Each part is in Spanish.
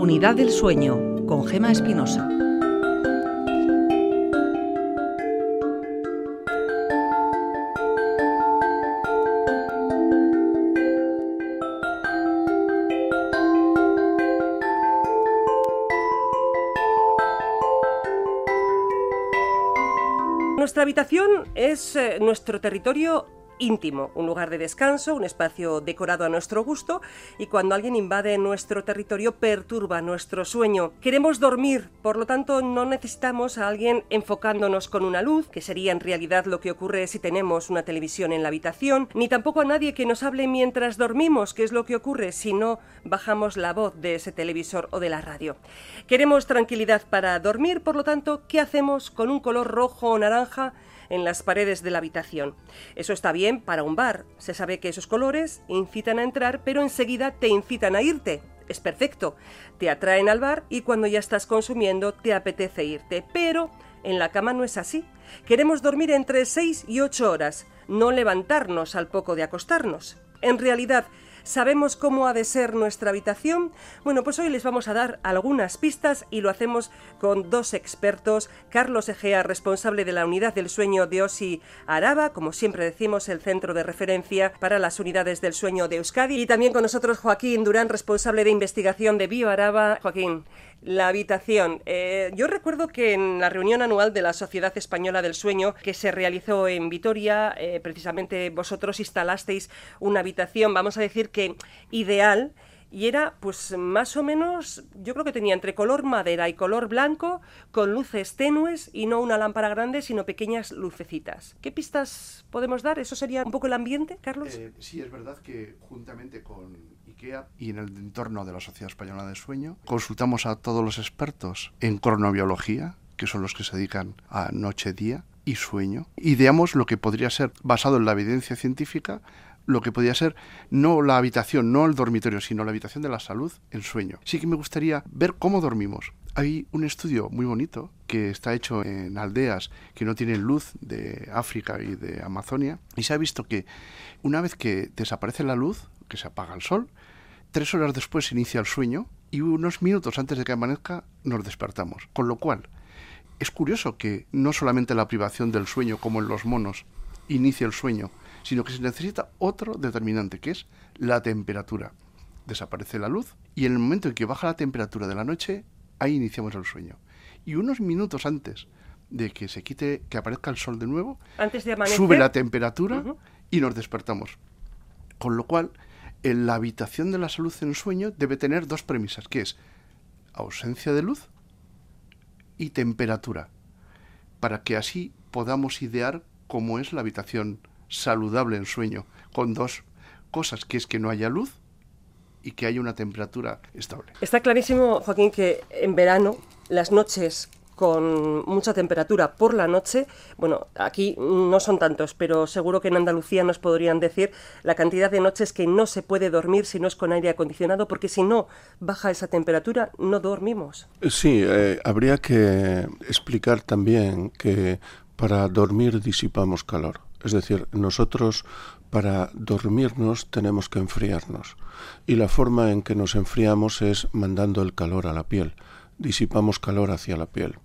Unidad del Sueño con Gema Espinosa. Nuestra habitación es eh, nuestro territorio íntimo, un lugar de descanso, un espacio decorado a nuestro gusto y cuando alguien invade nuestro territorio perturba nuestro sueño. Queremos dormir, por lo tanto no necesitamos a alguien enfocándonos con una luz, que sería en realidad lo que ocurre si tenemos una televisión en la habitación, ni tampoco a nadie que nos hable mientras dormimos, que es lo que ocurre si no bajamos la voz de ese televisor o de la radio. Queremos tranquilidad para dormir, por lo tanto, ¿qué hacemos con un color rojo o naranja? En las paredes de la habitación. Eso está bien para un bar. Se sabe que esos colores incitan a entrar, pero enseguida te incitan a irte. Es perfecto. Te atraen al bar y cuando ya estás consumiendo te apetece irte. Pero en la cama no es así. Queremos dormir entre 6 y 8 horas, no levantarnos al poco de acostarnos. En realidad, ¿Sabemos cómo ha de ser nuestra habitación? Bueno, pues hoy les vamos a dar algunas pistas y lo hacemos con dos expertos. Carlos Egea, responsable de la unidad del sueño de OSI Araba, como siempre decimos, el centro de referencia para las unidades del sueño de Euskadi. Y también con nosotros Joaquín Durán, responsable de investigación de Bio Araba. Joaquín, la habitación. Eh, yo recuerdo que en la reunión anual de la Sociedad Española del Sueño, que se realizó en Vitoria, eh, precisamente vosotros instalasteis una habitación, vamos a decir que ideal, y era pues más o menos, yo creo que tenía entre color madera y color blanco, con luces tenues y no una lámpara grande, sino pequeñas lucecitas. ¿Qué pistas podemos dar? ¿Eso sería un poco el ambiente, Carlos? Eh, sí, es verdad que juntamente con y en el entorno de la Sociedad Española de Sueño. Consultamos a todos los expertos en cronobiología, que son los que se dedican a noche-día y sueño. Ideamos lo que podría ser, basado en la evidencia científica, lo que podría ser no la habitación, no el dormitorio, sino la habitación de la salud en sueño. Sí que me gustaría ver cómo dormimos. Hay un estudio muy bonito que está hecho en aldeas que no tienen luz de África y de Amazonia y se ha visto que una vez que desaparece la luz, que se apaga el sol, Tres horas después se inicia el sueño y unos minutos antes de que amanezca nos despertamos. Con lo cual, es curioso que no solamente la privación del sueño, como en los monos, inicia el sueño, sino que se necesita otro determinante, que es la temperatura. Desaparece la luz y en el momento en que baja la temperatura de la noche, ahí iniciamos el sueño. Y unos minutos antes de que se quite, que aparezca el sol de nuevo, antes de sube la temperatura y nos despertamos. Con lo cual, en la habitación de la salud en sueño debe tener dos premisas, que es ausencia de luz y temperatura, para que así podamos idear cómo es la habitación saludable en sueño, con dos cosas, que es que no haya luz y que haya una temperatura estable. Está clarísimo, Joaquín, que en verano las noches con mucha temperatura por la noche. Bueno, aquí no son tantos, pero seguro que en Andalucía nos podrían decir la cantidad de noches que no se puede dormir si no es con aire acondicionado, porque si no baja esa temperatura, no dormimos. Sí, eh, habría que explicar también que para dormir disipamos calor. Es decir, nosotros para dormirnos tenemos que enfriarnos. Y la forma en que nos enfriamos es mandando el calor a la piel. Disipamos calor hacia la piel.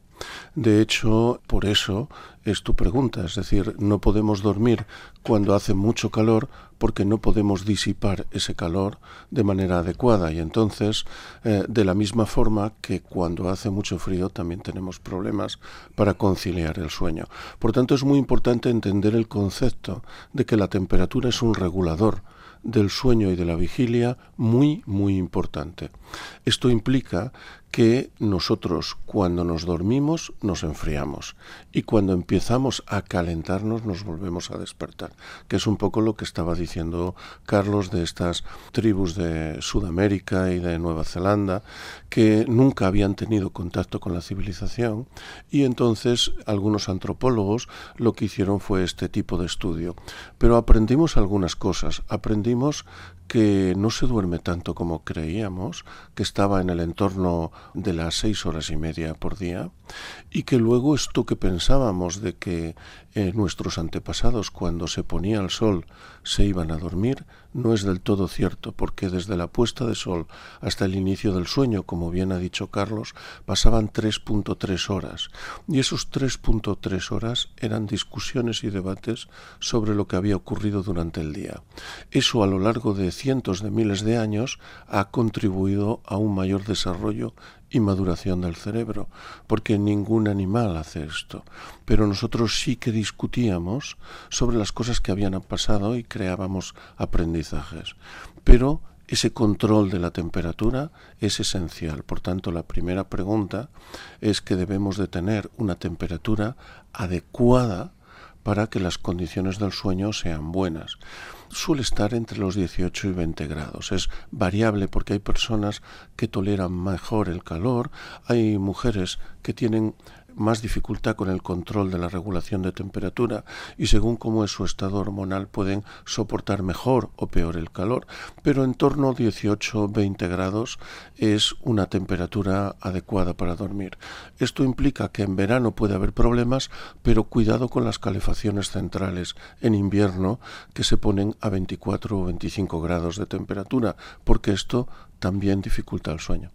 De hecho, por eso es tu pregunta, es decir, no podemos dormir cuando hace mucho calor porque no podemos disipar ese calor de manera adecuada y entonces eh, de la misma forma que cuando hace mucho frío también tenemos problemas para conciliar el sueño. Por tanto, es muy importante entender el concepto de que la temperatura es un regulador del sueño y de la vigilia muy, muy importante. Esto implica que nosotros cuando nos dormimos nos enfriamos. Y cuando empezamos a calentarnos nos volvemos a despertar, que es un poco lo que estaba diciendo Carlos de estas tribus de Sudamérica y de Nueva Zelanda que nunca habían tenido contacto con la civilización. Y entonces algunos antropólogos lo que hicieron fue este tipo de estudio. Pero aprendimos algunas cosas, aprendimos que no se duerme tanto como creíamos, que estaba en el entorno de las seis horas y media por día, y que luego esto que pensábamos de que eh, nuestros antepasados cuando se ponía el sol se iban a dormir, no es del todo cierto, porque desde la puesta de sol hasta el inicio del sueño, como bien ha dicho Carlos, pasaban 3.3 horas, y esos 3.3 horas eran discusiones y debates sobre lo que había ocurrido durante el día. Eso a lo largo de cientos de miles de años ha contribuido a un mayor desarrollo y maduración del cerebro, porque ningún animal hace esto. Pero nosotros sí que discutíamos sobre las cosas que habían pasado y creábamos aprendizajes. Pero ese control de la temperatura es esencial. Por tanto, la primera pregunta es que debemos de tener una temperatura adecuada para que las condiciones del sueño sean buenas. Suele estar entre los 18 y 20 grados. Es variable porque hay personas que toleran mejor el calor, hay mujeres que tienen más dificultad con el control de la regulación de temperatura y según cómo es su estado hormonal pueden soportar mejor o peor el calor, pero en torno a 18-20 grados es una temperatura adecuada para dormir. Esto implica que en verano puede haber problemas, pero cuidado con las calefacciones centrales en invierno que se ponen a 24 o 25 grados de temperatura, porque esto también dificulta el sueño.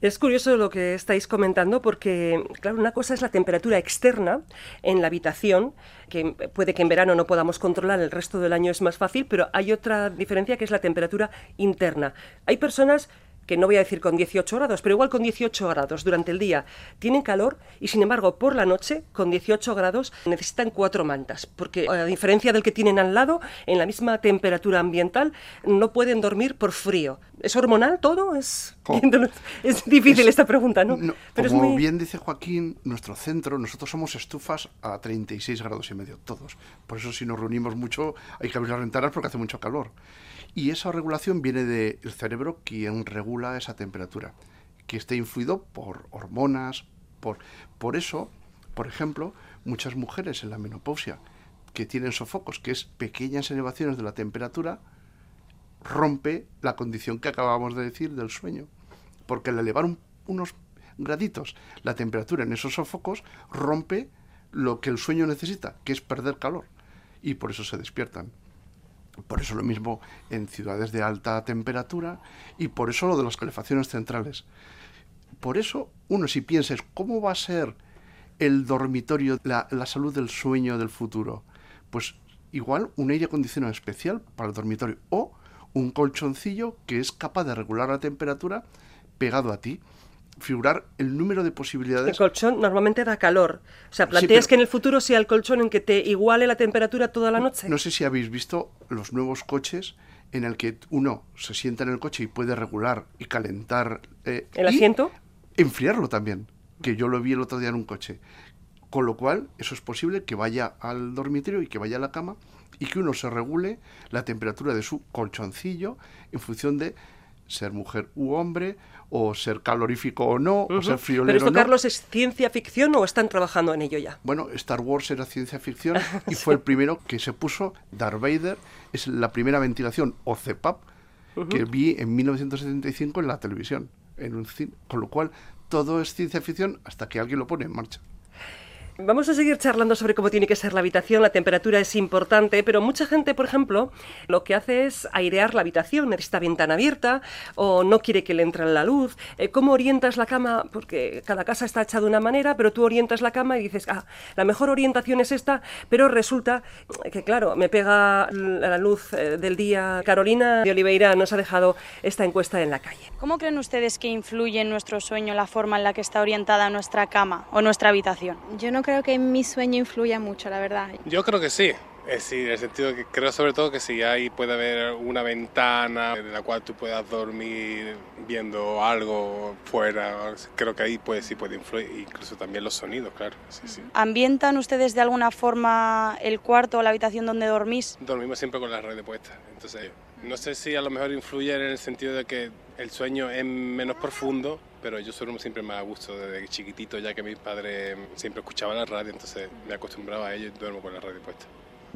Es curioso lo que estáis comentando porque, claro, una cosa es la temperatura externa en la habitación, que puede que en verano no podamos controlar, el resto del año es más fácil, pero hay otra diferencia que es la temperatura interna. Hay personas que no voy a decir con 18 grados, pero igual con 18 grados durante el día tienen calor y sin embargo por la noche con 18 grados necesitan cuatro mantas, porque a diferencia del que tienen al lado, en la misma temperatura ambiental no pueden dormir por frío. ¿Es hormonal todo? Es, es difícil esta pregunta, ¿no? Pero como bien dice Joaquín, nuestro centro, nosotros somos estufas a 36 grados y medio, todos. Por eso si nos reunimos mucho hay que abrir las ventanas porque hace mucho calor. Y esa regulación viene del cerebro quien regula esa temperatura, que está influido por hormonas, por, por eso, por ejemplo, muchas mujeres en la menopausia que tienen sofocos, que es pequeñas elevaciones de la temperatura, rompe la condición que acabamos de decir del sueño. Porque al elevar unos graditos la temperatura en esos sofocos, rompe lo que el sueño necesita, que es perder calor. Y por eso se despiertan. Por eso lo mismo en ciudades de alta temperatura y por eso lo de las calefacciones centrales. Por eso uno si piensa cómo va a ser el dormitorio, la, la salud del sueño del futuro, pues igual un aire acondicionado especial para el dormitorio o un colchoncillo que es capaz de regular la temperatura pegado a ti figurar el número de posibilidades. El colchón normalmente da calor. O sea, ¿planteas que en el futuro sea el colchón en que te iguale la temperatura toda la noche? No sé si habéis visto los nuevos coches en el que uno se sienta en el coche y puede regular y calentar. Eh, ¿El asiento? enfriarlo también, que yo lo vi el otro día en un coche. Con lo cual, eso es posible que vaya al dormitorio y que vaya a la cama y que uno se regule la temperatura de su colchoncillo en función de ser mujer u hombre, o ser calorífico o no, o ser friolero ¿Pero esto, no. Carlos, es ciencia ficción o están trabajando en ello ya? Bueno, Star Wars era ciencia ficción y fue el primero que se puso Darth Vader, es la primera ventilación o CPAP que vi en 1975 en la televisión, en un cine, con lo cual todo es ciencia ficción hasta que alguien lo pone en marcha. Vamos a seguir charlando sobre cómo tiene que ser la habitación. La temperatura es importante, pero mucha gente, por ejemplo, lo que hace es airear la habitación. Necesita ventana abierta o no quiere que le entre la luz. Eh, ¿Cómo orientas la cama? Porque cada casa está hecha de una manera, pero tú orientas la cama y dices, ah, la mejor orientación es esta, pero resulta que, claro, me pega la luz eh, del día. Carolina de Oliveira nos ha dejado esta encuesta en la calle. ¿Cómo creen ustedes que influye en nuestro sueño la forma en la que está orientada nuestra cama o nuestra habitación? Yo no creo que mi sueño influya mucho, la verdad. Yo creo que sí. Es sí, en el sentido que creo sobre todo que si ahí puede haber una ventana en la cual tú puedas dormir viendo algo fuera, creo que ahí pues sí puede influir, incluso también los sonidos, claro. Sí, sí. ¿Ambientan ustedes de alguna forma el cuarto o la habitación donde dormís? Dormimos siempre con la red puesta, entonces no sé si a lo mejor influye en el sentido de que el sueño es menos profundo, pero yo suelo siempre me a gusto desde chiquitito, ya que mi padre siempre escuchaba la radio, entonces me acostumbraba a ello y duermo con la radio puesta.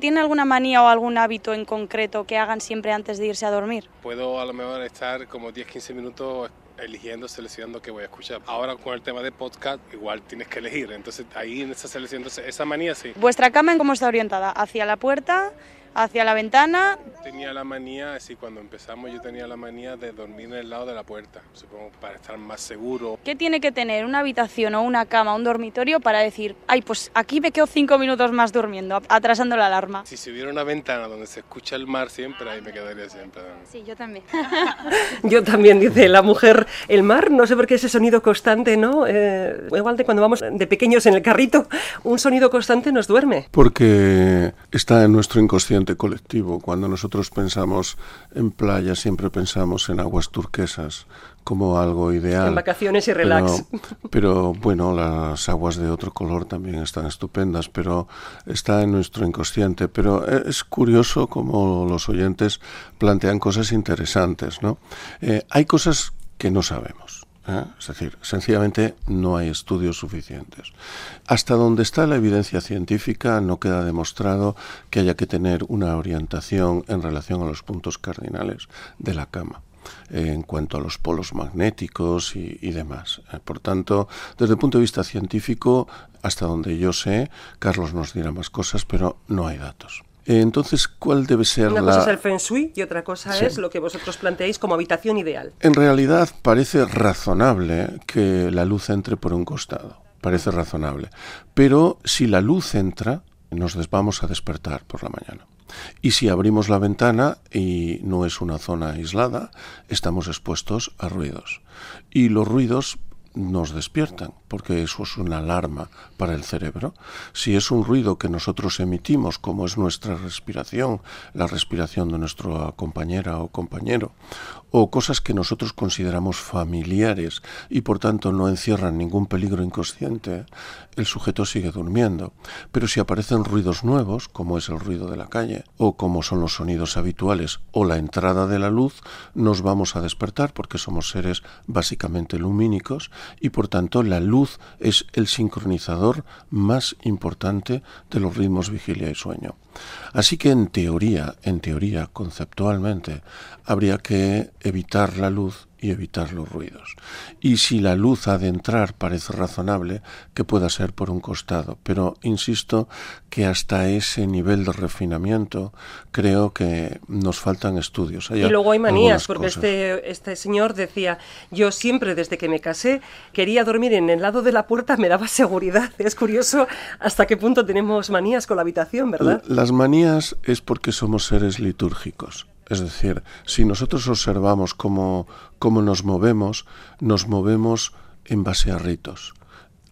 ¿Tiene alguna manía o algún hábito en concreto que hagan siempre antes de irse a dormir? Puedo a lo mejor estar como 10-15 minutos eligiendo, seleccionando qué voy a escuchar. Ahora con el tema de podcast, igual tienes que elegir. Entonces ahí en esa selección, entonces, esa manía sí. ¿Vuestra cama en cómo está orientada? ¿Hacia la puerta? Hacia la ventana. Tenía la manía, así cuando empezamos yo tenía la manía de dormir en el lado de la puerta, supongo para estar más seguro. ¿Qué tiene que tener una habitación o una cama, un dormitorio para decir, ay, pues aquí me quedo cinco minutos más durmiendo, atrasando la alarma? Si se hubiera una ventana donde se escucha el mar siempre, ahí me quedaría siempre. Sí, yo también. yo también, dice la mujer, el mar, no sé por qué ese sonido constante, ¿no? Eh, igual de cuando vamos de pequeños en el carrito, un sonido constante nos duerme. Porque está en nuestro inconsciente colectivo. Cuando nosotros pensamos en playa, siempre pensamos en aguas turquesas como algo ideal. En vacaciones y relax. Pero, bueno, las aguas de otro color también están estupendas, pero está en nuestro inconsciente. Pero es curioso como los oyentes plantean cosas interesantes, ¿no? Eh, hay cosas que no sabemos. ¿Eh? Es decir, sencillamente no hay estudios suficientes. Hasta donde está la evidencia científica no queda demostrado que haya que tener una orientación en relación a los puntos cardinales de la cama en cuanto a los polos magnéticos y, y, demás. ¿eh? Por tanto, desde el punto de vista científico, hasta donde yo sé, Carlos nos dirá más cosas, pero no hay datos. Entonces, ¿cuál debe ser Una la...? cosa es el feng shui y otra cosa es lo que vosotros planteáis como habitación ideal. En realidad parece razonable que la luz entre por un costado. Parece razonable. Pero si la luz entra, nos vamos a despertar por la mañana. Y si abrimos la ventana y no es una zona aislada, estamos expuestos a ruidos. Y los ruidos nos despiertan, porque eso es una alarma para el cerebro. Si es un ruido que nosotros emitimos, como es nuestra respiración, la respiración de nuestra compañera o compañero, o cosas que nosotros consideramos familiares y por tanto no encierran ningún peligro inconsciente, el sujeto sigue durmiendo. Pero si aparecen ruidos nuevos, como es el ruido de la calle, o como son los sonidos habituales, o la entrada de la luz, nos vamos a despertar porque somos seres básicamente lumínicos y por tanto la luz es el sincronizador más importante de los ritmos vigilia y sueño. Así que en teoría, en teoría, conceptualmente, habría que evitar la luz y evitar los ruidos. Y si la luz ha de entrar parece razonable que pueda ser por un costado, pero insisto que hasta ese nivel de refinamiento creo que nos faltan estudios. y luego hay manías, porque este, este señor decía, yo siempre desde que me casé quería dormir en el lado de la puerta, me daba seguridad. Es curioso hasta qué punto tenemos manías con la habitación, ¿verdad? Las manías es porque somos seres litúrgicos. Es decir, si nosotros observamos cómo, cómo nos movemos, nos movemos en base a ritos.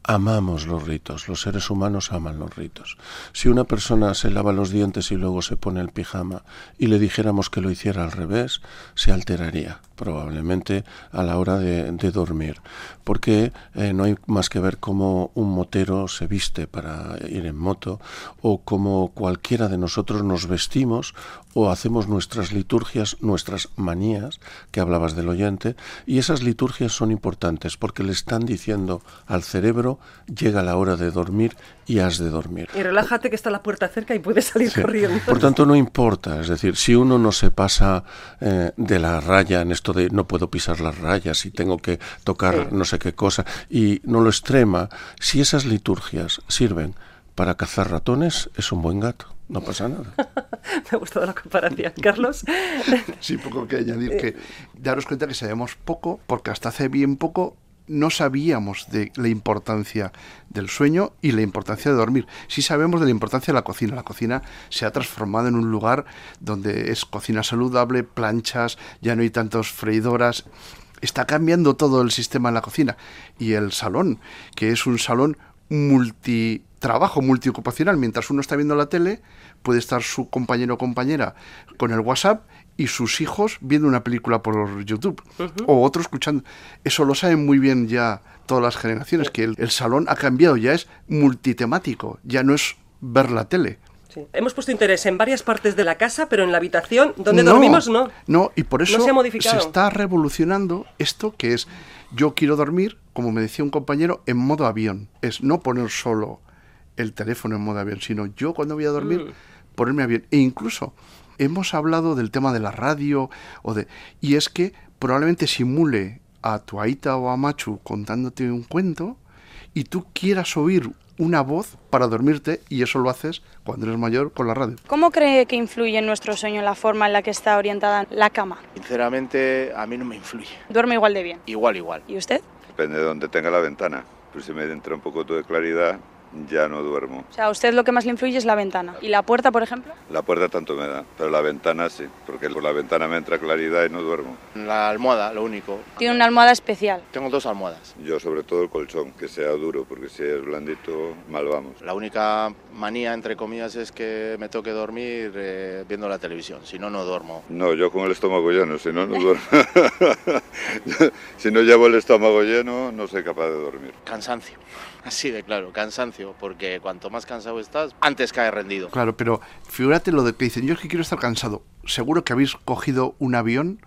Amamos los ritos, los seres humanos aman los ritos. Si una persona se lava los dientes y luego se pone el pijama y le dijéramos que lo hiciera al revés, se alteraría probablemente a la hora de, de dormir, porque eh, no hay más que ver cómo un motero se viste para ir en moto o como cualquiera de nosotros nos vestimos o hacemos nuestras liturgias, nuestras manías, que hablabas del oyente, y esas liturgias son importantes porque le están diciendo al cerebro llega la hora de dormir y has de dormir. Y relájate que está la puerta cerca y puedes salir corriendo. Por tanto, no importa, es decir, si uno no se pasa eh, de la raya en esto de no puedo pisar las rayas y tengo que tocar no sé qué cosa y no lo extrema, si esas liturgias sirven para cazar ratones, es un buen gato. No pasa nada. Me ha gustado la comparación. Carlos. Sí, poco que añadir. Que daros cuenta que sabemos poco, porque hasta hace bien poco no sabíamos de la importancia del sueño y la importancia de dormir. Sí sabemos de la importancia de la cocina. La cocina se ha transformado en un lugar donde es cocina saludable, planchas, ya no hay tantas freidoras. Está cambiando todo el sistema en la cocina. Y el salón, que es un salón multitrabajo, multiocupacional. Mientras uno está viendo la tele, puede estar su compañero o compañera con el WhatsApp y sus hijos viendo una película por YouTube o otro escuchando. Eso lo saben muy bien ya todas las generaciones, que el, salón ha cambiado, ya es multitemático, ya no es ver la tele. Hemos puesto interés en varias partes de la casa, pero en la habitación donde dormimos no. No, y por eso se, se está revolucionando esto que es yo quiero dormir, como me decía un compañero, en modo avión. Es no poner solo el teléfono en modo avión, sino yo cuando voy a dormir... Mm ponerme a bien. E incluso hemos hablado del tema de la radio o de y es que probablemente simule a tu Aita o a Machu contándote un cuento y tú quieras oír una voz para dormirte y eso lo haces cuando eres mayor con la radio. ¿Cómo cree que influye en nuestro sueño la forma en la que está orientada la cama? Sinceramente, a mí no me influye. ¿Duerme igual de bien? Igual, igual. ¿Y usted? Depende de donde tenga la ventana. Pues si me entra un poco de claridad, ya no duermo. O sea, a usted lo que más le influye es la ventana. ¿Y la puerta, por ejemplo? La puerta tanto me da, pero la ventana sí, porque por la ventana me entra claridad y no duermo. La almohada, lo único. Tiene una almohada especial. Tengo dos almohadas. Yo sobre todo el colchón, que sea duro, porque si es blandito, mal vamos. La única manía, entre comillas, es que me toque dormir eh, viendo la televisión, si no, no duermo. No, yo con el estómago lleno, si no, no duermo. si no llevo el estómago lleno, no soy capaz de dormir. Cansancio. Así de claro, cansancio, porque cuanto más cansado estás, antes cae rendido. Claro, pero figúrate lo de que dicen, yo es que quiero estar cansado. Seguro que habéis cogido un avión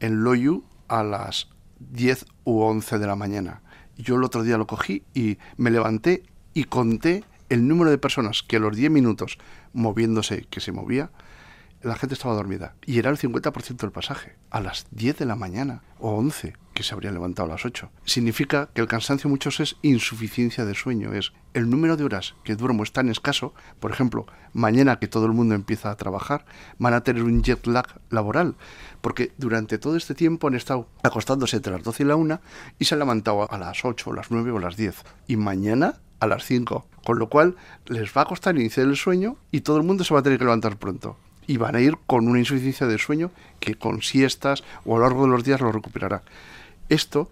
en Loyu a las 10 u 11 de la mañana. Yo el otro día lo cogí y me levanté y conté el número de personas que a los 10 minutos moviéndose, que se movía, la gente estaba dormida. Y era el 50% del pasaje, a las 10 de la mañana o 11, que se habrían levantado a las 8. Significa que el cansancio muchos es insuficiencia de sueño, es el número de horas que duermo es tan escaso, por ejemplo, mañana que todo el mundo empieza a trabajar, van a tener un jet lag laboral, porque durante todo este tiempo han estado acostándose entre las 12 y la 1 y se han levantado a las 8, las 9 o las 10. Y mañana a las 5. Con lo cual les va a costar iniciar el sueño y todo el mundo se va a tener que levantar pronto y van a ir con una insuficiencia de sueño que con siestas o a lo largo de los días lo recuperará. Esto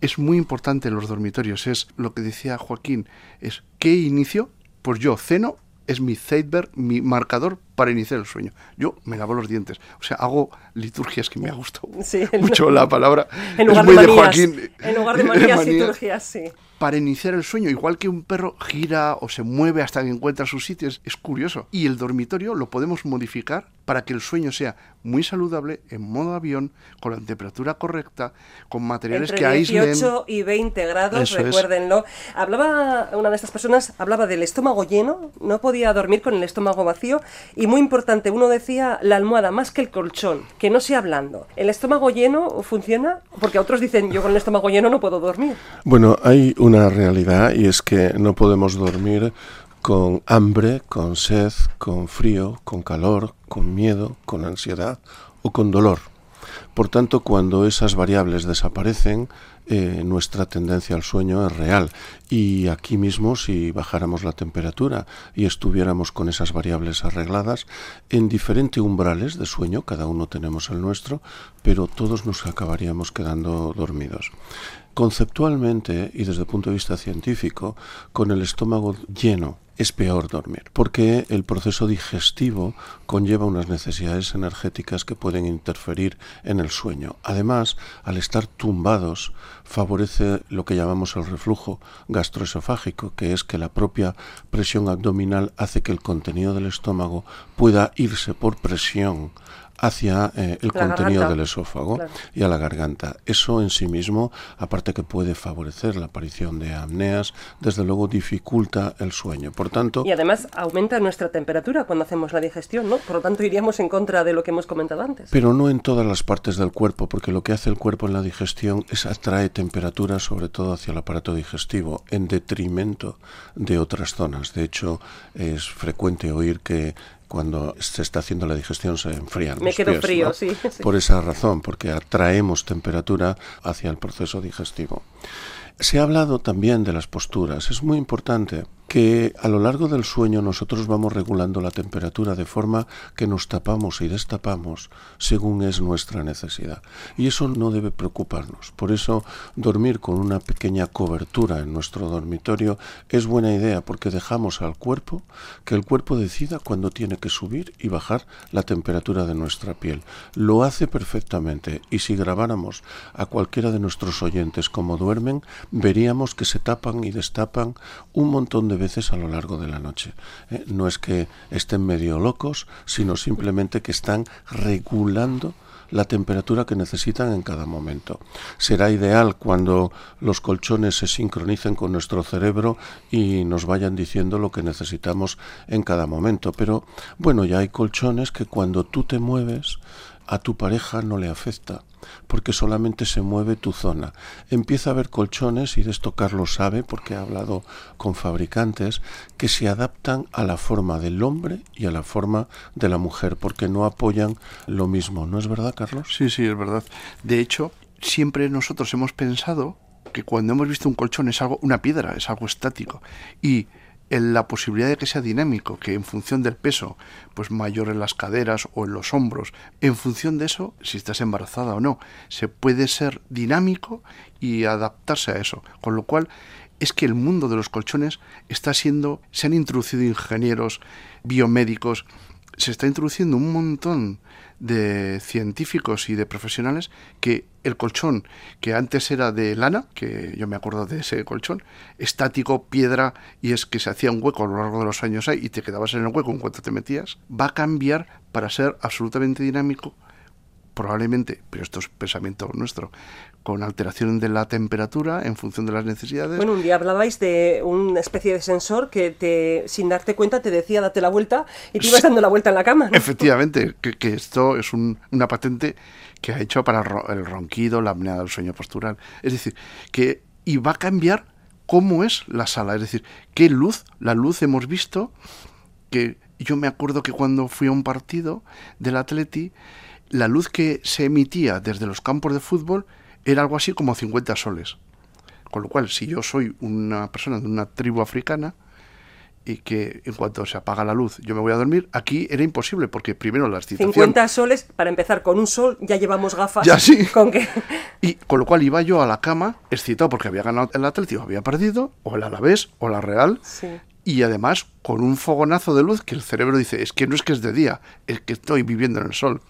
es muy importante en los dormitorios, es lo que decía Joaquín, es ¿qué inicio? Pues yo ceno, es mi Zeitberg, mi marcador para iniciar el sueño. Yo me lavo los dientes, o sea, hago liturgias que me ha gustado mucho la palabra. En lugar de, Joaquín. En lugar de manías, liturgias, sí para iniciar el sueño, igual que un perro gira o se mueve hasta que encuentra sus sitios, es curioso. Y el dormitorio lo podemos modificar para que el sueño sea muy saludable, en modo avión, con la temperatura correcta, con materiales Entre que aíslen. 18 y 20 grados, recuérdenlo. Hablaba, una de estas personas hablaba del estómago lleno, no podía dormir con el estómago vacío, y muy importante, uno decía la almohada más que el colchón, que no sea blando. ¿El estómago lleno funciona? Porque otros dicen, yo con el estómago lleno no puedo dormir. Bueno, hay una realidad y es que no podemos dormir con hambre, con sed, con frío, con calor, con miedo, con ansiedad o con dolor. Por tanto, cuando esas variables desaparecen, eh, nuestra tendencia al sueño es real. Y aquí mismo, si bajáramos la temperatura y estuviéramos con esas variables arregladas, en diferentes umbrales de sueño, cada uno tenemos el nuestro, pero todos nos acabaríamos quedando dormidos. Conceptualmente y desde el punto de vista científico, con el estómago lleno es peor dormir, porque el proceso digestivo conlleva unas necesidades energéticas que pueden interferir en el sueño. Además, al estar tumbados, favorece lo que llamamos el reflujo gastroesofágico, que es que la propia presión abdominal hace que el contenido del estómago pueda irse por presión hacia eh, el contenido del esófago y a la garganta. Eso en sí mismo, aparte que puede favorecer la aparición de apneas, desde luego dificulta el sueño. Por tanto, y además aumenta nuestra temperatura cuando hacemos la digestión, ¿no? Por lo tanto iríamos en contra de lo que hemos comentado antes. Pero no en todas las partes del cuerpo, porque lo que hace el cuerpo en la digestión es atrae temperatura sobre todo hacia el aparato digestivo, en detrimento de otras zonas. De hecho, es frecuente oír que cuando se está haciendo la digestión se enfrían. Me quedo frío, sí, Por esa razón, porque atraemos temperatura hacia el proceso digestivo. Se ha hablado también de las posturas. Es muy importante que a lo largo del sueño nosotros vamos regulando la temperatura de forma que nos tapamos y destapamos según es nuestra necesidad. Y eso no debe preocuparnos. Por eso dormir con una pequeña cobertura en nuestro dormitorio es buena idea porque dejamos al cuerpo que el cuerpo decida cuándo tiene que subir y bajar la temperatura de nuestra piel. Lo hace perfectamente y si grabáramos a cualquiera de nuestros oyentes como duermen, veríamos que se tapan y destapan un montón de veces a lo largo de la noche. ¿eh? No es que estén medio locos, sino simplemente que están regulando la temperatura que necesitan en cada momento. Será ideal cuando los colchones se sincronicen con nuestro cerebro y nos vayan diciendo lo que necesitamos en cada momento. Pero bueno, ya hay colchones que cuando tú te mueves, a tu pareja no le afecta porque solamente se mueve tu zona. Empieza a haber colchones, y de esto Carlos sabe porque ha hablado con fabricantes, que se adaptan a la forma del hombre y a la forma de la mujer, porque no apoyan lo mismo. ¿No es verdad, Carlos? Sí, sí, es verdad. De hecho, siempre nosotros hemos pensado que cuando hemos visto un colchón es algo, una piedra, es algo estático. Y en la posibilidad de que sea dinámico, que en función del peso, pues mayor en las caderas o en los hombros, en función de eso, si estás embarazada o no, se puede ser dinámico y adaptarse a eso. Con lo cual, es que el mundo de los colchones está siendo, se han introducido ingenieros, biomédicos, se está introduciendo un montón de científicos y de profesionales que el colchón que antes era de lana, que yo me acuerdo de ese colchón, estático, piedra, y es que se hacía un hueco a lo largo de los años ahí y te quedabas en el hueco en cuanto te metías, va a cambiar para ser absolutamente dinámico, probablemente, pero esto es pensamiento nuestro, con alteración de la temperatura en función de las necesidades. Bueno, un día hablabais de una especie de sensor que te, sin darte cuenta te decía date la vuelta y te ibas dando la vuelta en la cama. Efectivamente, que, esto es una patente que ha hecho para el ronquido, la apnea del sueño postural. Es decir, que y va a cambiar cómo es la sala, es decir, qué luz, la luz hemos visto que yo me acuerdo que cuando fui a un partido del Atleti, la luz que se emitía desde los campos de fútbol era algo así como 50 soles. Con lo cual, si yo soy una persona de una tribu africana y que en cuanto se apaga la luz yo me voy a dormir, aquí era imposible porque primero la excitación... 50 soles, para empezar con un sol, ya llevamos gafas. Ya sí. Con que... Y con lo cual iba yo a la cama excitado porque había ganado el Atlético, había perdido, o el Alavés, o la Real. Y además con un fogonazo de luz que el cerebro dice, es que no es que es de día, es que estoy viviendo en el sol.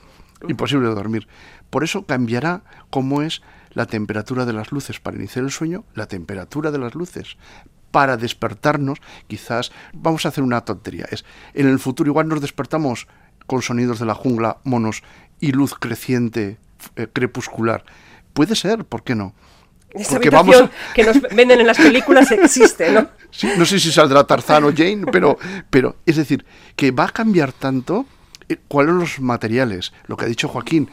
Imposible de dormir. Por eso cambiará cómo es la temperatura de las luces para iniciar el sueño, la temperatura de las luces para despertarnos, quizás vamos a hacer una tontería, es en el futuro igual nos despertamos con sonidos de la jungla, monos y luz creciente eh, crepuscular. Puede ser, ¿por qué no? Esa Porque vamos que nos venden en las películas existe, ¿no? no sé si saldrá Tarzán o Jane, pero, pero es decir, que va a cambiar tanto ¿Cuáles son los materiales? Lo que ha dicho Joaquín,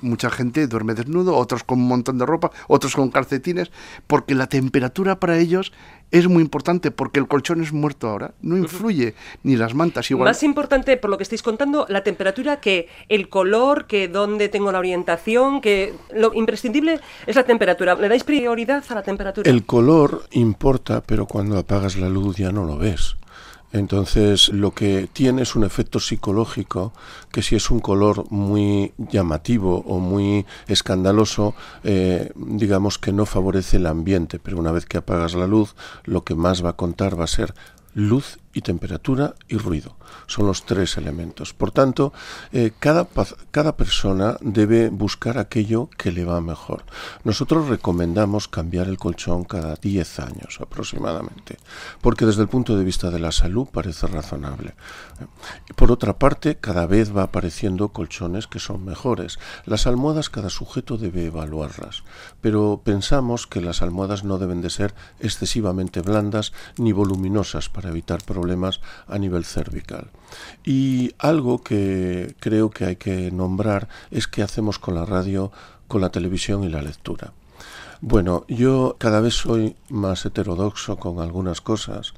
mucha gente duerme desnudo, otros con un montón de ropa, otros con calcetines, porque la temperatura para ellos es muy importante, porque el colchón es muerto ahora, no influye, ni las mantas igual. Más importante, por lo que estáis contando, la temperatura que el color, que dónde tengo la orientación, que lo imprescindible es la temperatura. ¿Le dais prioridad a la temperatura? El color importa, pero cuando apagas la luz ya no lo ves. Entonces, lo que tiene es un efecto psicológico que si es un color muy llamativo o muy escandaloso, eh, digamos que no favorece el ambiente, pero una vez que apagas la luz, lo que más va a contar va a ser luz y temperatura y ruido. Son los tres elementos. Por tanto, eh, cada, cada persona debe buscar aquello que le va mejor. Nosotros recomendamos cambiar el colchón cada 10 años aproximadamente, porque desde el punto de vista de la salud parece razonable. Por otra parte, cada vez va apareciendo colchones que son mejores. Las almohadas cada sujeto debe evaluarlas, pero pensamos que las almohadas no deben de ser excesivamente blandas ni voluminosas para evitar problemas problemas a nivel cervical. Y algo que creo que hay que nombrar es qué hacemos con la radio, con la televisión y la lectura. Bueno, yo cada vez soy más heterodoxo con algunas cosas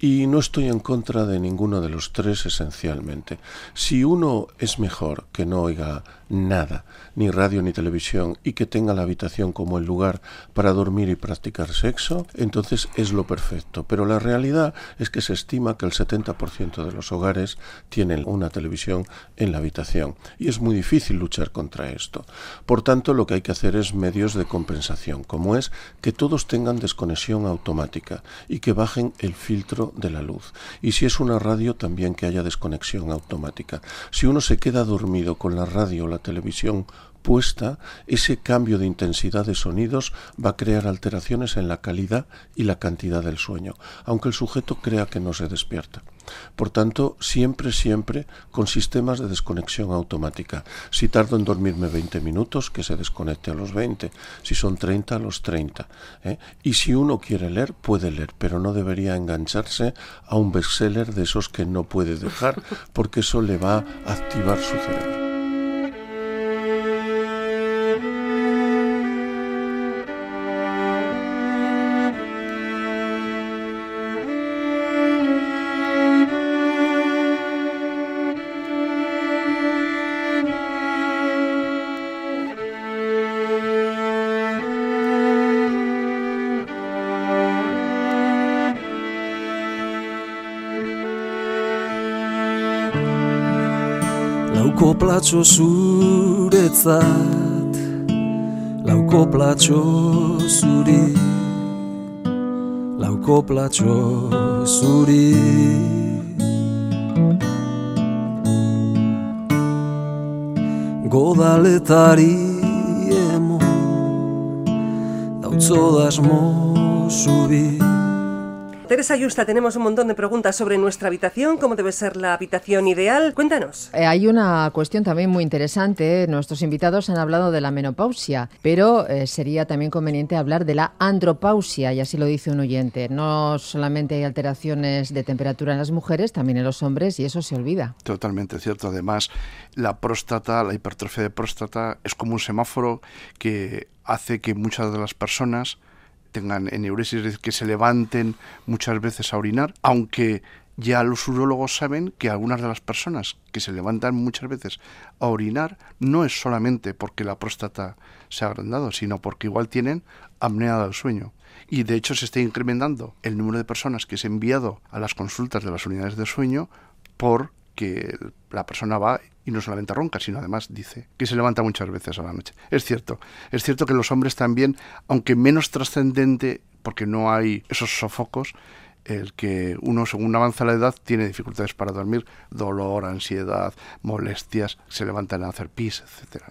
y no estoy en contra de ninguno de los tres esencialmente. Si uno es mejor que no oiga nada, ni radio ni televisión, y que tenga la habitación como el lugar para dormir y practicar sexo, entonces es lo perfecto. Pero la realidad es que se estima que el 70% de los hogares tienen una televisión en la habitación y es muy difícil luchar contra esto. Por tanto, lo que hay que hacer es medios de compensación, como es que todos tengan desconexión automática y que bajen el filtro de la luz. Y si es una radio, también que haya desconexión automática. Si uno se queda dormido con la radio o la televisión puesta, ese cambio de intensidad de sonidos va a crear alteraciones en la calidad y la cantidad del sueño, aunque el sujeto crea que no se despierta. Por tanto, siempre, siempre con sistemas de desconexión automática. Si tardo en dormirme 20 minutos, que se desconecte a los 20. Si son 30, a los 30. ¿eh? Y si uno quiere leer, puede leer, pero no debería engancharse a un bestseller de esos que no puede dejar, porque eso le va a activar su cerebro. Platxo zuretzat Lauko platxo zuri Lauko platxo zuri Godaletari emo Dautzo dasmo zuri Teresa Yusta, tenemos un montón de preguntas sobre nuestra habitación, cómo debe ser la habitación ideal. Cuéntanos. Eh, hay una cuestión también muy interesante. Nuestros invitados han hablado de la menopausia, pero eh, sería también conveniente hablar de la andropausia, y así lo dice un oyente. No solamente hay alteraciones de temperatura en las mujeres, también en los hombres, y eso se olvida. Totalmente cierto. Además, la próstata, la hipertrofia de próstata, es como un semáforo que hace que muchas de las personas tengan eneuresis, que se levanten muchas veces a orinar, aunque ya los urólogos saben que algunas de las personas que se levantan muchas veces a orinar no es solamente porque la próstata se ha agrandado, sino porque igual tienen apnea del sueño. Y de hecho se está incrementando el número de personas que es enviado a las consultas de las unidades de sueño porque la persona va y no solamente ronca, sino además dice que se levanta muchas veces a la noche. Es cierto, es cierto que los hombres también, aunque menos trascendente, porque no hay esos sofocos, el que uno según avanza la edad tiene dificultades para dormir, dolor, ansiedad, molestias, se levantan a hacer pis, etcétera.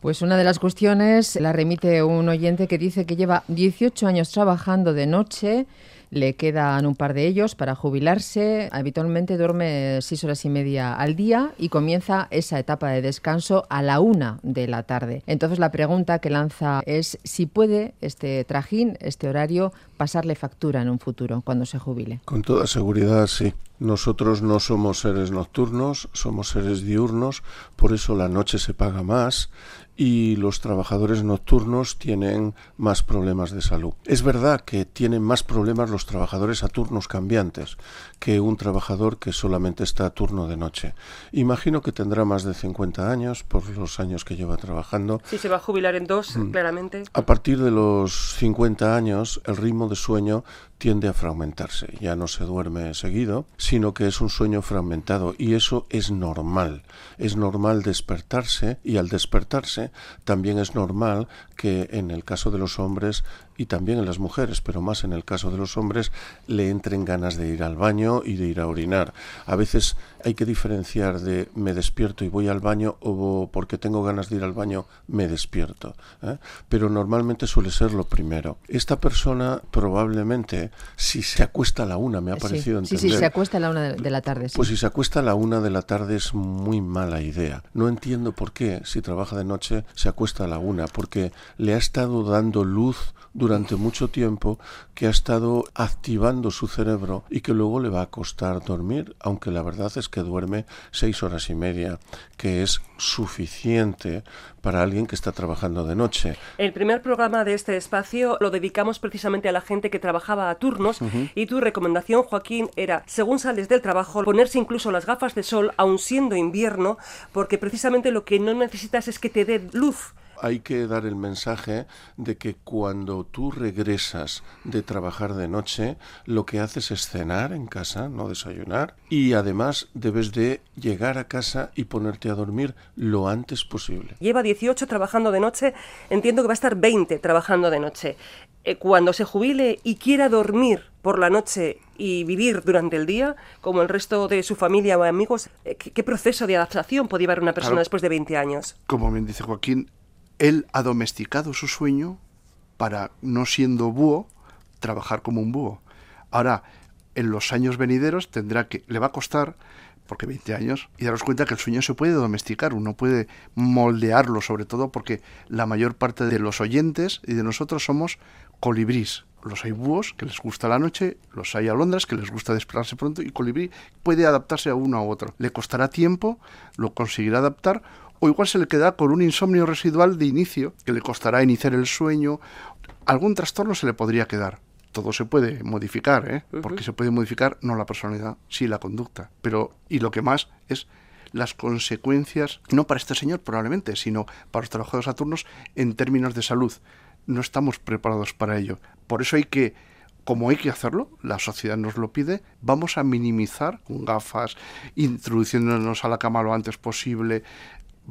Pues una de las cuestiones la remite un oyente que dice que lleva 18 años trabajando de noche le quedan un par de ellos para jubilarse. Habitualmente duerme seis horas y media al día y comienza esa etapa de descanso a la una de la tarde. Entonces la pregunta que lanza es si puede este trajín, este horario, pasarle factura en un futuro cuando se jubile. Con toda seguridad, sí. Nosotros no somos seres nocturnos, somos seres diurnos, por eso la noche se paga más y los trabajadores nocturnos tienen más problemas de salud. Es verdad que tienen más problemas los trabajadores a turnos cambiantes que un trabajador que solamente está a turno de noche. Imagino que tendrá más de 50 años por los años que lleva trabajando. Sí, se va a jubilar en dos, Mm. claramente. A partir de los 50 años, el ritmo de sueño tiende a fragmentarse. Ya no se duerme seguido, sino que es un sueño fragmentado y eso es normal. Es normal despertarse y al despertarse también es normal que en el caso de los hombres y también en las mujeres, pero más en el caso de los hombres, le entren ganas de ir al baño y de ir a orinar. A veces hay que diferenciar de me despierto y voy al baño o porque tengo ganas de ir al baño me despierto. ¿eh? Pero normalmente suele ser lo primero. Esta persona probablemente, si se acuesta a la una, me ha Sí, parecido sí, entender. sí, se acuesta a la una de la tarde. sí. Pues si se acuesta a la una de la tarde es muy mala idea. No entiendo por qué, si trabaja de noche, se acuesta a la una, porque le ha estado dando luz durante mucho tiempo que ha estado activando su cerebro y que luego le va a costar dormir, aunque la verdad es que duerme seis horas y media, que es suficiente para alguien que está trabajando de noche. El primer programa de este espacio lo dedicamos precisamente a la gente que trabajaba a turnos y tu recomendación, Joaquín, era, según sales del trabajo, ponerse incluso las gafas de sol, aun siendo invierno, porque precisamente lo que no necesitas es que te dé luz. Hay que dar el mensaje de que cuando tú regresas de trabajar de noche, lo que haces es cenar en casa, no desayunar, y además debes de llegar a casa y ponerte a dormir lo antes posible. Lleva 18 trabajando de noche, entiendo que va a estar 20 trabajando de noche. Eh, cuando se jubile y quiera dormir por la noche y vivir durante el día, como el resto de su familia o amigos, eh, ¿qué, qué proceso de adaptación puede llevar una persona Claro. después de 20 años? Como bien dice Joaquín, él ha domesticado su sueño para, no siendo búho, trabajar como un búho. Ahora, en los años venideros tendrá que, le va a costar, porque 20 años, y daros cuenta que el sueño se puede domesticar, uno puede moldearlo, sobre todo porque la mayor parte de los oyentes y de nosotros somos colibrís. Los hay búhos que les gusta la noche, los hay alondras que les gusta despertarse pronto y colibrí puede adaptarse a uno a otro. Le costará tiempo, lo conseguirá adaptar o igual se le queda con un insomnio residual de inicio que le costará iniciar el sueño. Algún trastorno se le podría quedar. Todo se puede modificar, ¿eh? porque se puede modificar no la personalidad, sí la conducta. Pero, y lo que más es las consecuencias, no para este señor probablemente, sino para los trabajadores saturnos en términos de salud. No estamos preparados para ello. Por eso hay que, como hay que hacerlo, la sociedad nos lo pide, vamos a minimizar con gafas, introduciéndonos a la cama lo antes posible,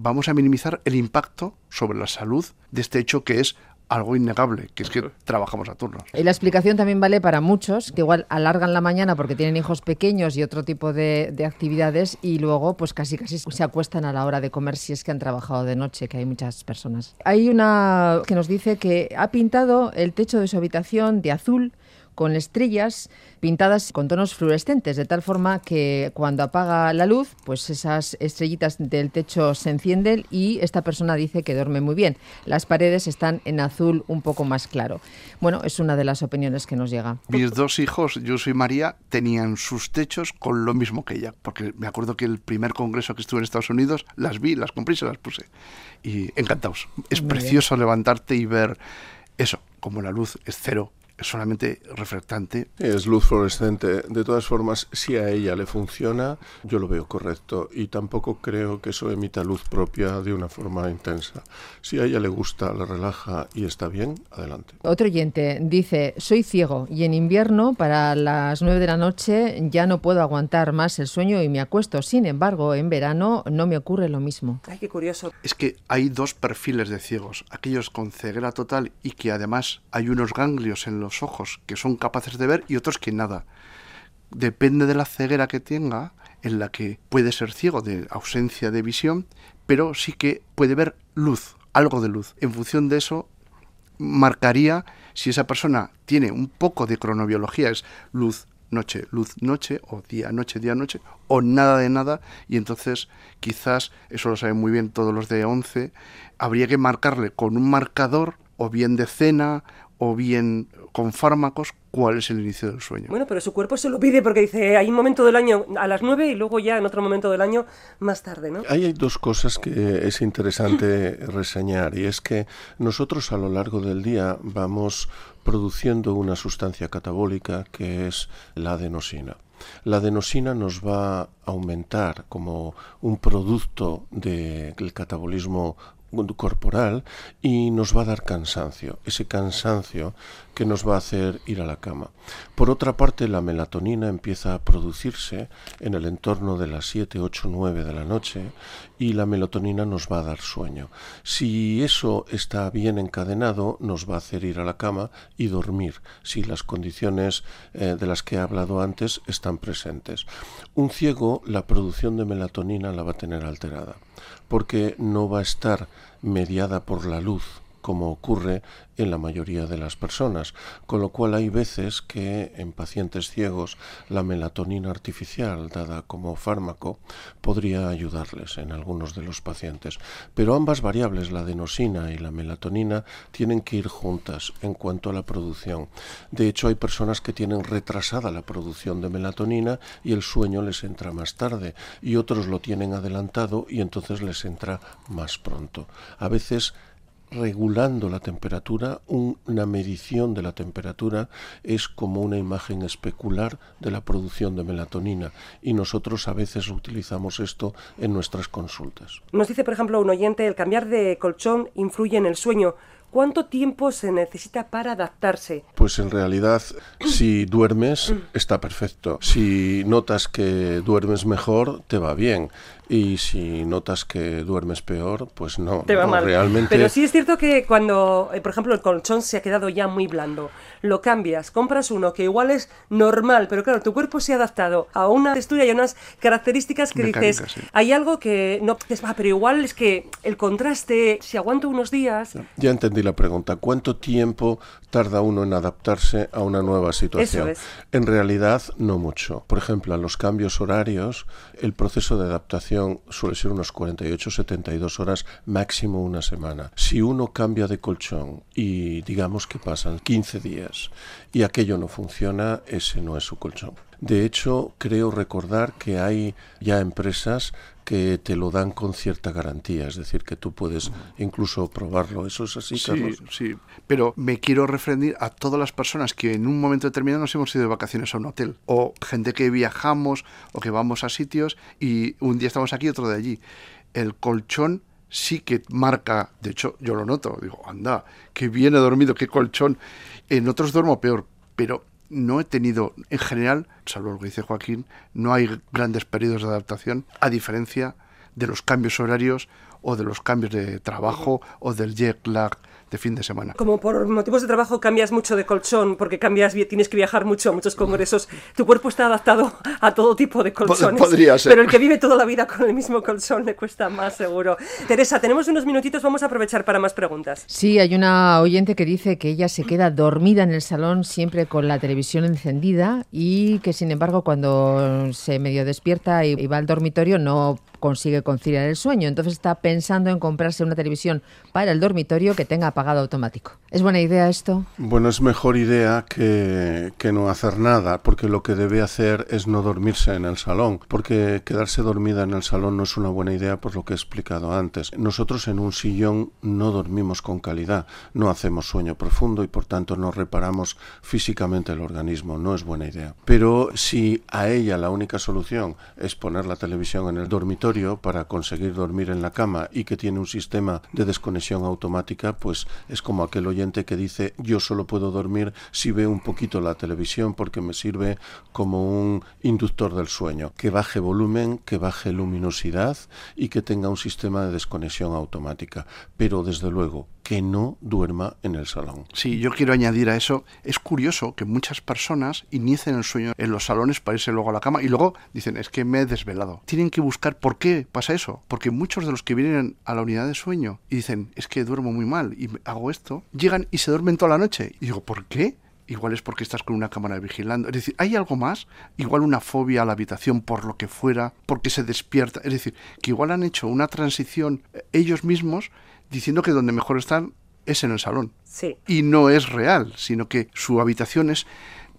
vamos a minimizar el impacto sobre la salud de este hecho que es algo innegable, que es que trabajamos a turnos. Y la explicación también vale para muchos que igual alargan la mañana porque tienen hijos pequeños y otro tipo de, de, actividades y luego pues casi casi se acuestan a la hora de comer si es que han trabajado de noche, que hay muchas personas. Hay una que nos dice que ha pintado el techo de su habitación de azul con estrellas pintadas con tonos fluorescentes, de tal forma que cuando apaga la luz, pues esas estrellitas del techo se encienden y esta persona dice que duerme muy bien. Las paredes están en azul un poco más claro. Bueno, es una de las opiniones que nos llega. Mis dos hijos, yo soy María, tenían sus techos con lo mismo que ella, porque me acuerdo que el primer congreso que estuve en Estados Unidos, las vi, las compré y se las puse. Y encantados. Es muy precioso bien. levantarte y ver eso, como la luz es cero solamente reflectante. Es luz fluorescente. De todas formas, si a ella le funciona, yo lo veo correcto y tampoco creo que eso emita luz propia de una forma intensa. Si a ella le gusta, le relaja y está bien, adelante. Otro oyente dice, soy ciego y en invierno para las 9 de la noche ya no puedo aguantar más el sueño y me acuesto. Sin embargo, en verano no me ocurre lo mismo. Ay, qué curioso. Es que hay dos perfiles de ciegos, aquellos con ceguera total y que además hay unos ganglios en los ojos que son capaces de ver y otros que nada. Depende de la ceguera que tenga, en la que puede ser ciego de ausencia de visión, pero sí que puede ver luz, algo de luz. En función de eso, marcaría si esa persona tiene un poco de cronobiología, es luz, noche, luz, noche, o día, noche, día, noche, o nada de nada, y entonces quizás, eso lo saben muy bien todos los de 11, habría que marcarle con un marcador, o bien de cena, o bien con fármacos cuál es el inicio del sueño. Bueno, pero su cuerpo se lo pide porque dice, hay un momento del año a las 9 y luego ya en otro momento del año más tarde, ¿no? Ahí hay dos cosas que es interesante reseñar y es que nosotros a lo largo del día vamos produciendo una sustancia catabólica que es la adenosina. La adenosina nos va a aumentar como un producto del catabolismo corporal y nos va a dar cansancio, ese cansancio que nos va a hacer ir a la cama. Por otra parte, la melatonina empieza a producirse en el entorno de las 7, 8, 9 de la noche y la melatonina nos va a dar sueño. Si eso está bien encadenado, nos va a hacer ir a la cama y dormir, si las condiciones eh, de las que he hablado antes están presentes. Un ciego, la producción de melatonina la va a tener alterada porque no va a estar mediada por la luz como ocurre en la mayoría de las personas, con lo cual hay veces que en pacientes ciegos la melatonina artificial dada como fármaco podría ayudarles en algunos de los pacientes. Pero ambas variables, la adenosina y la melatonina, tienen que ir juntas en cuanto a la producción. De hecho, hay personas que tienen retrasada la producción de melatonina y el sueño les entra más tarde, y otros lo tienen adelantado y entonces les entra más pronto. A veces regulando la temperatura, una medición de la temperatura es como una imagen especular de la producción de melatonina y nosotros a veces utilizamos esto en nuestras consultas. Nos dice, por ejemplo, un oyente, el cambiar de colchón influye en el sueño. ¿Cuánto tiempo se necesita para adaptarse? Pues en realidad, si duermes, está perfecto. Si notas que duermes mejor, te va bien. Y si notas que duermes peor, pues no. Te va no, mal. Realmente. Pero sí es cierto que cuando, eh, por ejemplo, el colchón se ha quedado ya muy blando, lo cambias, compras uno que igual es normal, pero claro, tu cuerpo se ha adaptado a una textura y a unas características que dices, sí. hay algo que no "Ah, pero igual es que el contraste, si aguanto unos días, Ya entendí la pregunta. ¿Cuánto tiempo tarda uno en adaptarse a una nueva situación? Eso es. En realidad, no mucho. Por ejemplo, a los cambios horarios, el proceso de adaptación suele ser unos 48-72 horas, máximo una semana. Si uno cambia de colchón y digamos que pasan 15 días y aquello no funciona, ese no es su colchón. De hecho, creo recordar que hay ya empresas que te lo dan con cierta garantía, es decir, que tú puedes incluso probarlo. ¿Eso es así, Sí, Carlos? sí, pero me quiero referir a todas las personas que en un momento determinado nos hemos ido de vacaciones a un hotel, o gente que viajamos o que vamos a sitios y un día estamos aquí, otro de allí. El colchón sí que marca, de hecho yo lo noto, digo, anda, que bien he dormido, qué colchón. En otros duermo peor, pero no he tenido, en general, salvo lo que dice Joaquín, no hay grandes periodos de adaptación, a diferencia de los cambios horarios o de los cambios de trabajo o del jet lag de fin de semana. como por motivos de trabajo cambias mucho de colchón, porque cambias, tienes que viajar mucho a muchos congresos, tu cuerpo está adaptado a todo tipo de colchones. podría ser. Pero el que vive toda la vida con el mismo colchón le cuesta más, seguro. Teresa, tenemos unos minutitos, vamos a aprovechar para más preguntas. Sí, hay una oyente que dice que ella se queda dormida en el salón siempre con la televisión encendida y que sin embargo cuando se medio despierta y, y va al dormitorio no consigue conciliar el sueño. Entonces está pensando en comprarse una televisión para el dormitorio que tenga apagado automático. ¿Es buena idea esto? Bueno, es mejor idea que, que no hacer nada, porque lo que debe hacer es no dormirse en el salón, porque quedarse dormida en el salón no es una buena idea por lo que he explicado antes. Nosotros en un sillón no dormimos con calidad, no hacemos sueño profundo y por tanto no reparamos físicamente el organismo, no es buena idea. Pero si a ella la única solución es poner la televisión en el dormitorio para conseguir dormir en la cama y que tiene un sistema de desconexión automática, pues es como aquel que dice yo solo puedo dormir si veo un poquito la televisión porque me sirve como un inductor del sueño. Que baje volumen, que baje luminosidad y que tenga un sistema de desconexión automática. Pero desde luego que no duerma en el salón. Sí, yo quiero añadir a eso, es curioso que muchas personas inicien el sueño en los salones para irse luego a la cama y luego dicen, es que me he desvelado. Tienen que buscar por qué pasa eso, porque muchos de los que vienen a la unidad de sueño y dicen, es que duermo muy mal y hago esto, llegan y se duermen toda la noche. Y digo, ¿por qué? Igual es porque estás con una cámara vigilando. Es decir, ¿hay algo más? Igual una fobia a la habitación por lo que fuera, porque se despierta. Es decir, que igual han hecho una transición eh, ellos mismos diciendo que donde mejor están es en el salón. Sí. Y no es real, sino que su habitación es,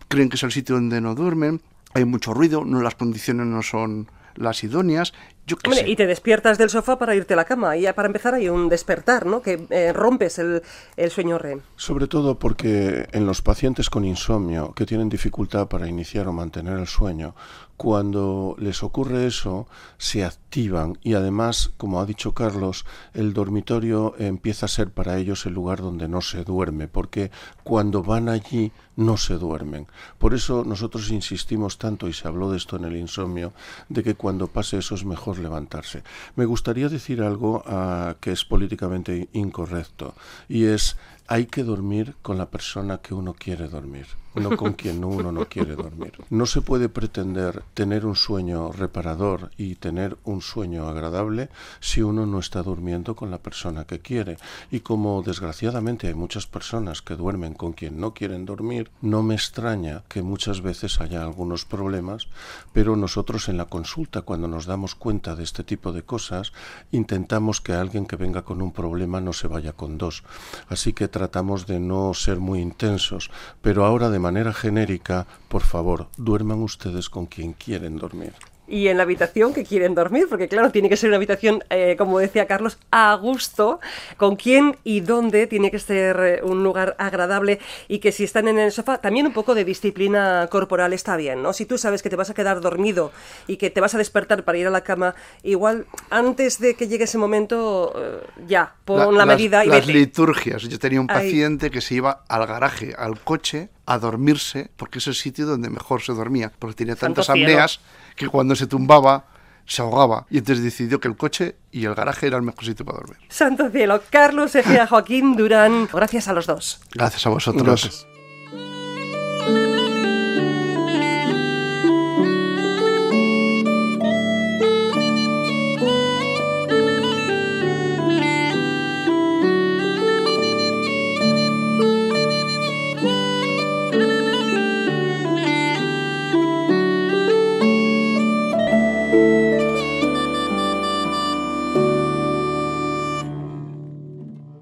creen que es el sitio donde no duermen, hay mucho ruido, no las condiciones no son las idóneas. Yo qué Hombre, sé. y te despiertas del sofá para irte a la cama. Y ya para empezar hay un despertar, ¿no? Que eh, rompes el, el sueño REM. Sobre todo porque en los pacientes con insomnio que tienen dificultad para iniciar o mantener el sueño, cuando les ocurre eso, se activan y además, como ha dicho Carlos, el dormitorio empieza a ser para ellos el lugar donde no se duerme, porque cuando van allí no se duermen. Por eso nosotros insistimos tanto, y se habló de esto en el insomnio, de que cuando pase eso es mejor levantarse. Me gustaría decir algo ah, que es políticamente incorrecto, y es hay que dormir con la persona que uno quiere dormir, no con quien uno no quiere dormir. No se puede pretender tener un sueño reparador y tener un sueño agradable si uno no está durmiendo con la persona que quiere. Y como desgraciadamente hay muchas personas que duermen con quien no quieren dormir, no me extraña que muchas veces haya algunos problemas, pero nosotros en la consulta, cuando nos damos cuenta de este tipo de cosas, intentamos que alguien que venga con un problema no se vaya con dos. Así que tratamos de no ser muy intensos, pero ahora de manera genérica, por favor, duerman ustedes con quien quieren dormir. Y en la habitación que quieren dormir, porque claro, tiene que ser una habitación, eh, como decía Carlos, a gusto, con quién y dónde tiene que ser eh, un lugar agradable y que si están en el sofá, también un poco de disciplina corporal está bien, ¿no? Si tú sabes que te vas a quedar dormido y que te vas a despertar para ir a la cama, igual antes de que llegue ese momento, eh, ya, pon la, medida y las liturgias. Yo tenía un Ay. paciente que se iba al garaje, al coche, a dormirse, porque es el sitio donde mejor se dormía, porque tenía Santo tantas cielo. apneas que cuando se tumbaba se ahogaba. Y entonces decidió que el coche y el garaje era el mejor sitio para dormir. Santo cielo, Carlos Ejea, Joaquín Durán, gracias a los dos. Gracias a vosotros. Gracias.